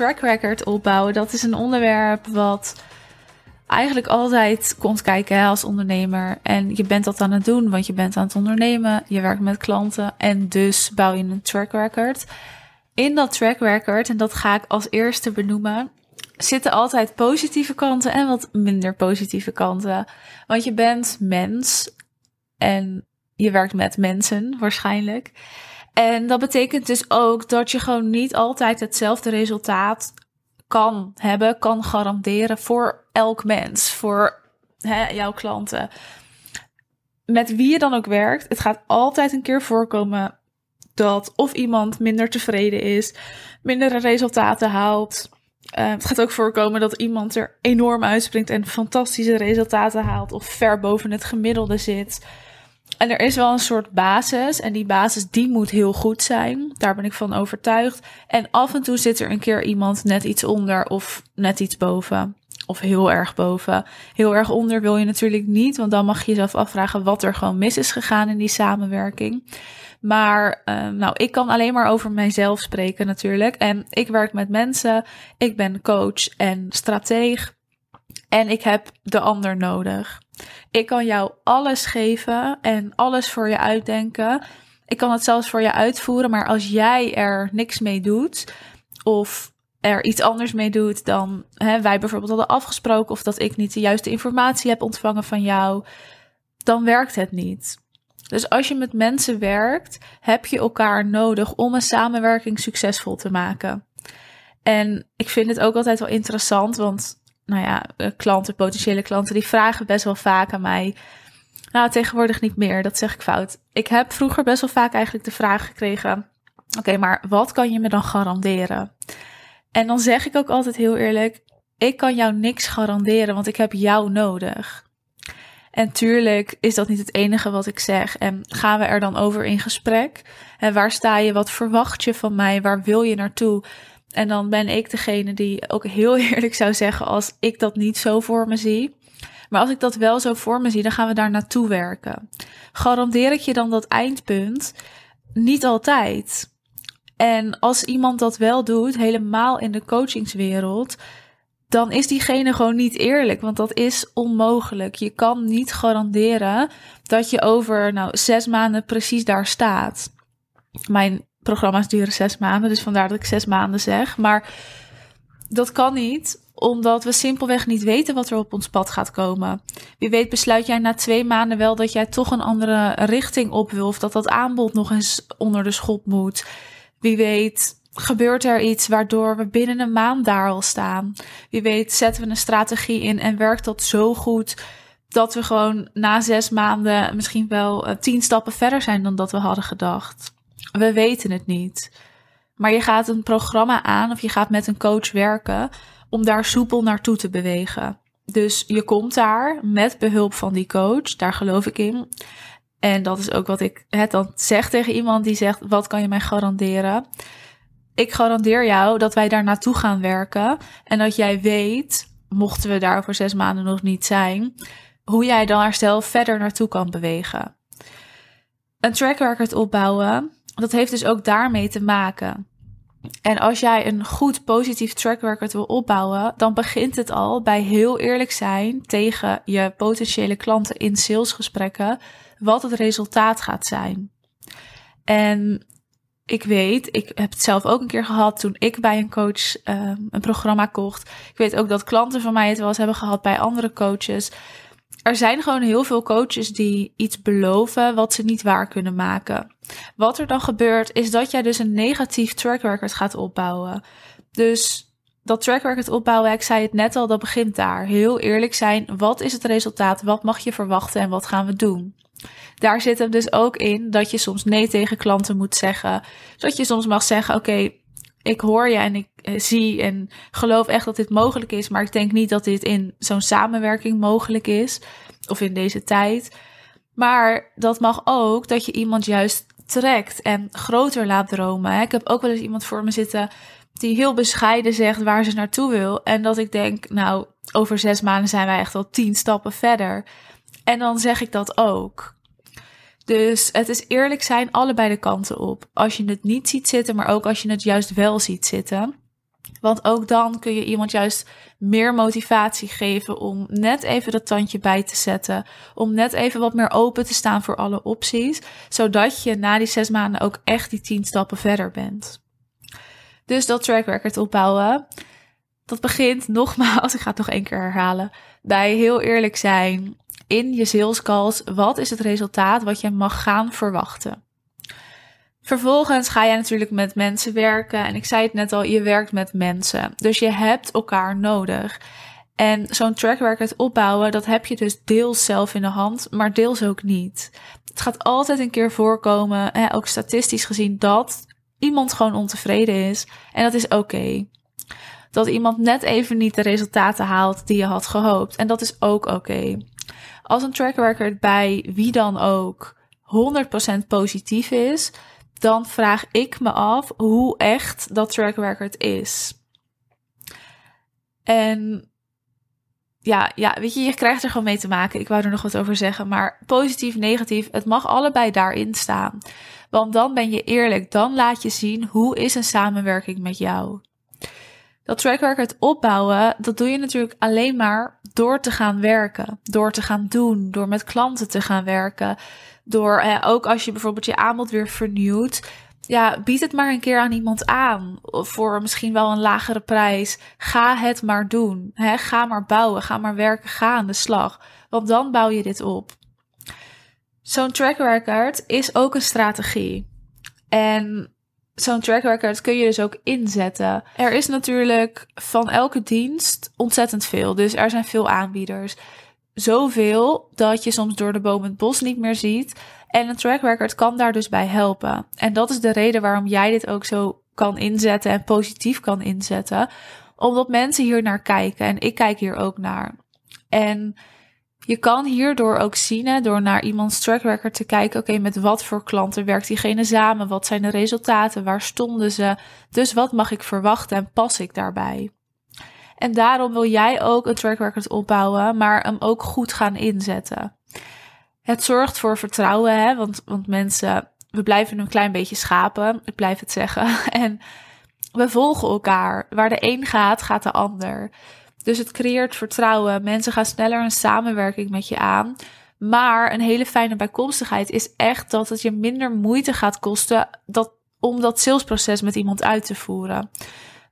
track record opbouwen, dat is een onderwerp wat eigenlijk altijd komt kijken als ondernemer. En je bent dat aan het doen, want je bent aan het ondernemen, je werkt met klanten en dus bouw je een track record. In dat track record, en dat ga ik als eerste benoemen, zitten altijd positieve kanten en wat minder positieve kanten. Want je bent mens en je werkt met mensen waarschijnlijk. En dat betekent dus ook dat je gewoon niet altijd hetzelfde resultaat kan hebben, kan garanderen voor elk mens, voor hè, jouw klanten. Met wie je dan ook werkt, het gaat altijd een keer voorkomen dat of iemand minder tevreden is, mindere resultaten haalt. Uh, het gaat ook voorkomen dat iemand er enorm uitspringt en fantastische resultaten haalt of ver boven het gemiddelde zit. En er is wel een soort basis. En die basis die moet heel goed zijn. Daar ben ik van overtuigd. En af en toe zit er een keer iemand net iets onder of net iets boven. Of heel erg boven. Heel erg onder wil je natuurlijk niet. Want dan mag je jezelf afvragen wat er gewoon mis is gegaan in die samenwerking. Maar uh, nou, ik kan alleen maar over mijzelf spreken natuurlijk. En ik werk met mensen. Ik ben coach en strateeg. En ik heb de ander nodig. Ik kan jou alles geven en alles voor je uitdenken. Ik kan het zelfs voor je uitvoeren, maar als jij er niks mee doet of er iets anders mee doet dan hè, wij bijvoorbeeld hadden afgesproken of dat ik niet de juiste informatie heb ontvangen van jou, dan werkt het niet. Dus als je met mensen werkt, heb je elkaar nodig om een samenwerking succesvol te maken. En ik vind het ook altijd wel interessant, want nou ja, eh, klanten, potentiële klanten, die vragen best wel vaak aan mij. Nou, tegenwoordig niet meer, dat zeg ik fout. Ik heb vroeger best wel vaak eigenlijk de vraag gekregen: Oké, maar wat kan je me dan garanderen? En dan zeg ik ook altijd heel eerlijk: Ik kan jou niks garanderen, want ik heb jou nodig. En tuurlijk is dat niet het enige wat ik zeg. En gaan we er dan over in gesprek? En waar sta je? Wat verwacht je van mij? Waar wil je naartoe? En dan ben ik degene die ook heel eerlijk zou zeggen als ik dat niet zo voor me zie. Maar als ik dat wel zo voor me zie, dan gaan we daar naartoe werken. Garandeer ik je dan dat eindpunt? Niet altijd. En als iemand dat wel doet, helemaal in de coachingswereld, dan is diegene gewoon niet eerlijk. Want dat is onmogelijk. Je kan niet garanderen dat je over nou, zes maanden precies daar staat. Mijn programma's duren zes maanden, dus vandaar dat ik zes maanden zeg. Maar dat kan niet, omdat we simpelweg niet weten wat er op ons pad gaat komen. Wie weet besluit jij na twee maanden wel dat jij toch een andere richting op wil, of dat dat aanbod nog eens onder de schop moet. Wie weet gebeurt er iets waardoor we binnen een maand daar al staan. Wie weet zetten we een strategie in en werkt dat zo goed dat we gewoon na zes maanden misschien wel eh, tien stappen verder zijn dan dat we hadden gedacht. We weten het niet. Maar je gaat een programma aan of je gaat met een coach werken om daar soepel naartoe te bewegen. Dus je komt daar met behulp van die coach, daar geloof ik in. En dat is ook wat ik het dan zeg tegen iemand die zegt: Wat kan je mij garanderen? Ik garandeer jou dat wij daar naartoe gaan werken en dat jij weet, mochten we daar over zes maanden nog niet zijn, hoe jij dan zelf verder naartoe kan bewegen. Een track record opbouwen dat heeft dus ook daarmee te maken. En als jij een goed positief track record wil opbouwen, dan begint het al bij heel eerlijk zijn tegen je potentiële klanten in salesgesprekken wat het resultaat gaat zijn. En ik weet, ik heb het zelf ook een keer gehad toen ik bij een coach um, een programma kocht. Ik weet ook dat klanten van mij het wel eens hebben gehad bij andere coaches er zijn gewoon heel veel coaches die iets beloven wat ze niet waar kunnen maken. Wat er dan gebeurt, is dat jij dus een negatief track record gaat opbouwen. Dus dat track record opbouwen, ik zei het net al, dat begint daar. Heel eerlijk zijn, wat is het resultaat? Wat mag je verwachten en wat gaan we doen? Daar zit hem dus ook in dat je soms nee tegen klanten moet zeggen. Dat je soms mag zeggen, oké, ik hoor je en ik eh, zie en geloof echt dat dit mogelijk is. Maar ik denk niet dat dit in zo'n samenwerking mogelijk is. Of in deze tijd. Maar dat mag ook dat je iemand juist trekt en groter laat dromen. Ik heb ook wel eens iemand voor me zitten die heel bescheiden zegt waar ze naartoe wil. En dat ik denk, nou, over zes maanden zijn wij echt al tien stappen verder. En dan zeg ik dat ook. Dus het is eerlijk zijn allebei de kanten op. Als je het niet ziet zitten, maar ook als je het juist wel ziet zitten. Want ook dan kun je iemand juist meer motivatie geven om net even dat tandje bij te zetten. Om net even wat meer open te staan voor alle opties. Zodat je na die zes maanden ook echt die tien stappen verder bent. Dus dat track record opbouwen. Dat begint nogmaals, ik ga het nog één keer herhalen. Bij heel eerlijk zijn in je sales. Wat is het resultaat wat je mag gaan verwachten? Vervolgens ga je natuurlijk met mensen werken. En ik zei het net al, je werkt met mensen. Dus je hebt elkaar nodig. En zo'n track record opbouwen, dat heb je dus deels zelf in de hand, maar deels ook niet. Het gaat altijd een keer voorkomen, hè, ook statistisch gezien, dat iemand gewoon ontevreden is. En dat is oké. Dat iemand net even niet de resultaten haalt die je had gehoopt. En dat is ook oké. Als een track record bij wie dan ook 100% positief is, dan vraag ik me af hoe echt dat track record is. En ja, ja, weet je, je krijgt er gewoon mee te maken. Ik wou er nog wat over zeggen, maar positief, negatief, het mag allebei daarin staan. Want dan ben je eerlijk, dan laat je zien hoe is een samenwerking met jou. Dat track record opbouwen, dat doe je natuurlijk alleen maar door te gaan werken, door te gaan doen, door met klanten te gaan werken. Door eh, ook als je bijvoorbeeld je aanbod weer vernieuwt. Ja, bied het maar een keer aan iemand aan. Voor misschien wel een lagere prijs. Ga het maar doen. Ga maar bouwen. Ga maar werken. Ga aan de slag. Want dan bouw je dit op. Zo'n track record is ook een strategie. En zo'n track record kun je dus ook inzetten. Er is natuurlijk van elke dienst ontzettend veel. Dus er zijn veel aanbieders zoveel dat je soms door de boom het bos niet meer ziet. En een track record kan daar dus bij helpen. En dat is de reden waarom jij dit ook zo kan inzetten en positief kan inzetten. Omdat mensen hier naar kijken en ik kijk hier ook naar. En je kan hierdoor ook zien, door naar iemands track record te kijken, oké, met wat voor klanten werkt diegene samen? Wat zijn de resultaten? Waar stonden ze? Dus wat mag ik verwachten en pas ik daarbij? En daarom wil jij ook een track record opbouwen, maar hem ook goed gaan inzetten. Het zorgt voor vertrouwen, hè? Want, want mensen, we blijven een klein beetje schapen, ik blijf het zeggen. En we volgen elkaar. Waar de een gaat, gaat de ander. Dus het creëert vertrouwen. Mensen gaan sneller een samenwerking met je aan. Maar een hele fijne bijkomstigheid is echt dat het je minder moeite gaat kosten dat, om dat salesproces met iemand uit te voeren.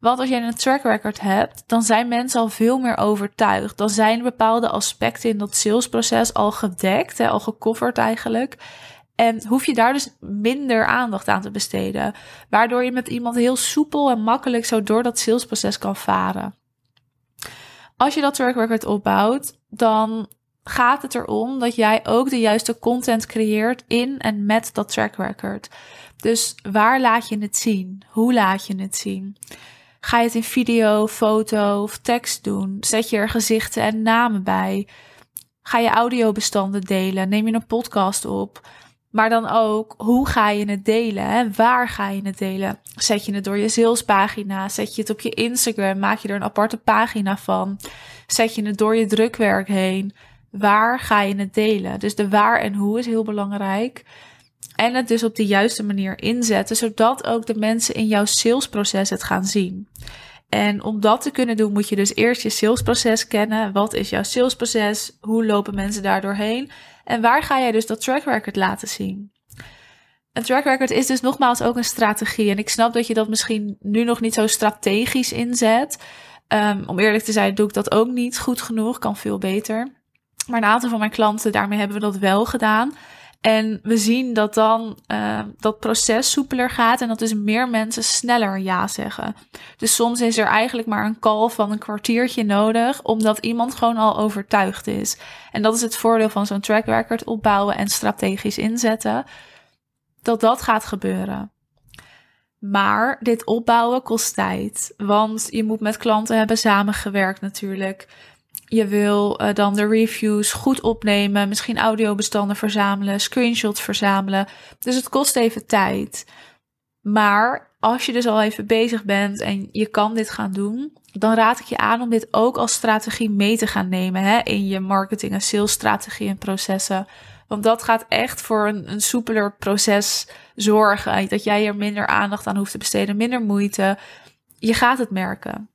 Want als jij een track record hebt, dan zijn mensen al veel meer overtuigd. Dan zijn bepaalde aspecten in dat salesproces al gedekt, hè, al gecoverd eigenlijk. En hoef je daar dus minder aandacht aan te besteden. Waardoor je met iemand heel soepel en makkelijk zo door dat salesproces kan varen. Als je dat track record opbouwt, dan gaat het erom dat jij ook de juiste content creëert in en met dat track record. Dus waar laat je het zien? Hoe laat je het zien? Ga je het in video, foto of tekst doen? Zet je er gezichten en namen bij? Ga je audiobestanden delen? Neem je een podcast op? Maar dan ook, hoe ga je het delen? Hè? Waar ga je het delen? Zet je het door je salespagina? Zet je het op je Instagram? Maak je er een aparte pagina van? Zet je het door je drukwerk heen? Waar ga je het delen? Dus de waar en hoe is heel belangrijk. En het dus op de juiste manier inzetten, zodat ook de mensen in jouw salesproces het gaan zien. En om dat te kunnen doen, moet je dus eerst je salesproces kennen. Wat is jouw salesproces? Hoe lopen mensen daar doorheen? En waar ga jij dus dat track record laten zien? Een track record is dus nogmaals ook een strategie. En ik snap dat je dat misschien nu nog niet zo strategisch inzet. Um, om eerlijk te zijn, doe ik dat ook niet goed genoeg. Kan veel beter. Maar een aantal van mijn klanten, daarmee hebben we dat wel gedaan. En we zien dat dan uh, dat proces soepeler gaat en dat dus meer mensen sneller ja zeggen. Dus soms is er eigenlijk maar een call van een kwartiertje nodig, omdat iemand gewoon al overtuigd is. En dat is het voordeel van zo'n track record opbouwen en strategisch inzetten. Dat dat gaat gebeuren. Maar dit opbouwen kost tijd. Want je moet met klanten hebben samengewerkt natuurlijk. Je wil uh, dan de reviews goed opnemen, misschien audiobestanden verzamelen, screenshots verzamelen. Dus het kost even tijd. Maar als je dus al even bezig bent en je kan dit gaan doen, dan raad ik je aan om dit ook als strategie mee te gaan nemen hè, in je marketing en sales strategie en processen. Want dat gaat echt voor een, een soepeler proces zorgen. Dat jij er minder aandacht aan hoeft te besteden, minder moeite. je gaat het merken.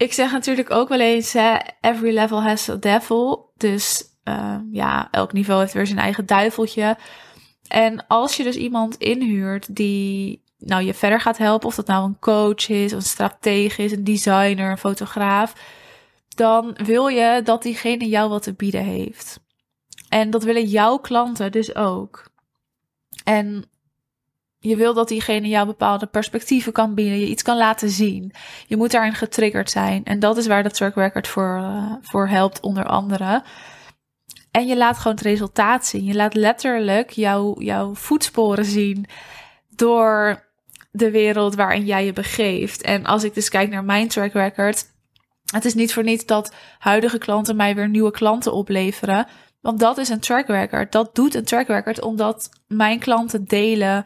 Ik zeg natuurlijk ook wel eens, every level has a devil. Dus uh, ja, elk niveau heeft weer zijn eigen duiveltje. En als je dus iemand inhuurt die nou, je verder gaat helpen, of dat nou een coach is, een stratege is, een designer, een fotograaf, dan wil je dat diegene jou wat te bieden heeft. En dat willen jouw klanten dus ook. En je wil dat diegene jou bepaalde perspectieven kan bieden, je iets kan laten zien. Je moet daarin getriggerd zijn. En dat is waar de track record voor, uh, voor helpt, onder andere. En je laat gewoon het resultaat zien. Je laat letterlijk jouw, jouw voetsporen zien door de wereld waarin jij je begeeft. En als ik dus kijk naar mijn track record, het is niet voor niets dat huidige klanten mij weer nieuwe klanten opleveren. Want dat is een track record. Dat doet een track record omdat mijn klanten delen,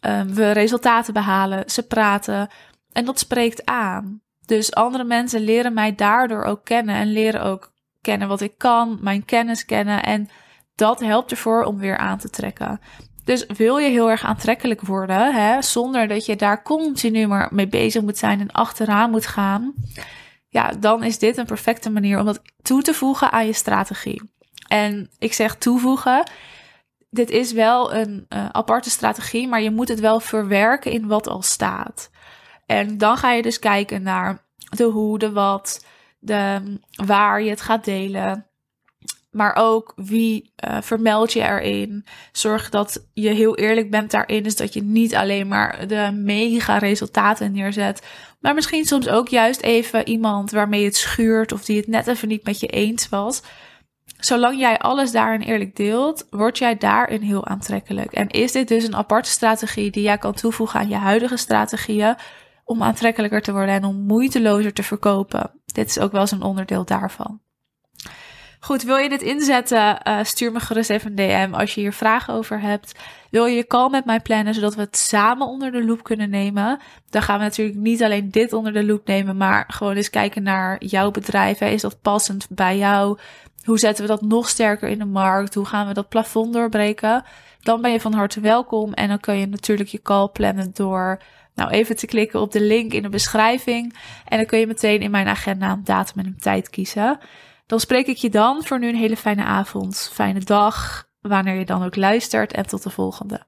um, we resultaten behalen, ze praten. En dat spreekt aan. Dus andere mensen leren mij daardoor ook kennen en leren ook kennen wat ik kan, mijn kennis kennen. En dat helpt ervoor om weer aan te trekken. Dus wil je heel erg aantrekkelijk worden, hè, zonder dat je daar continu maar mee bezig moet zijn en achteraan moet gaan, ja, dan is dit een perfecte manier om dat toe te voegen aan je strategie. En ik zeg toevoegen. Dit is wel een uh, aparte strategie, maar je moet het wel verwerken in wat al staat. En dan ga je dus kijken naar de hoe, de wat, de waar je het gaat delen. Maar ook wie uh, vermeld je erin. Zorg dat je heel eerlijk bent daarin. Dus dat je niet alleen maar de mega resultaten neerzet. Maar misschien soms ook juist even iemand waarmee het schuurt. Of die het net even niet met je eens was. Zolang jij alles daarin eerlijk deelt, word jij daarin heel aantrekkelijk. En is dit dus een aparte strategie die jij kan toevoegen aan je huidige strategieën om aantrekkelijker te worden en om moeitelozer te verkopen? Dit is ook wel eens een onderdeel daarvan. Goed, wil je dit inzetten? Uh, stuur me gerust even een DM als je hier vragen over hebt. Wil je je call met mij plannen, zodat we het samen onder de loep kunnen nemen? Dan gaan we natuurlijk niet alleen dit onder de loep nemen, maar gewoon eens kijken naar jouw bedrijf. Hè. Is dat passend bij jou? Hoe zetten we dat nog sterker in de markt? Hoe gaan we dat plafond doorbreken? Dan ben je van harte welkom en dan kun je natuurlijk je call plannen door nou even te klikken op de link in de beschrijving. En dan kun je meteen in mijn agenda een datum en een tijd kiezen. Dan spreek ik je dan voor nu een hele fijne avond, fijne dag, wanneer je dan ook luistert en tot de volgende.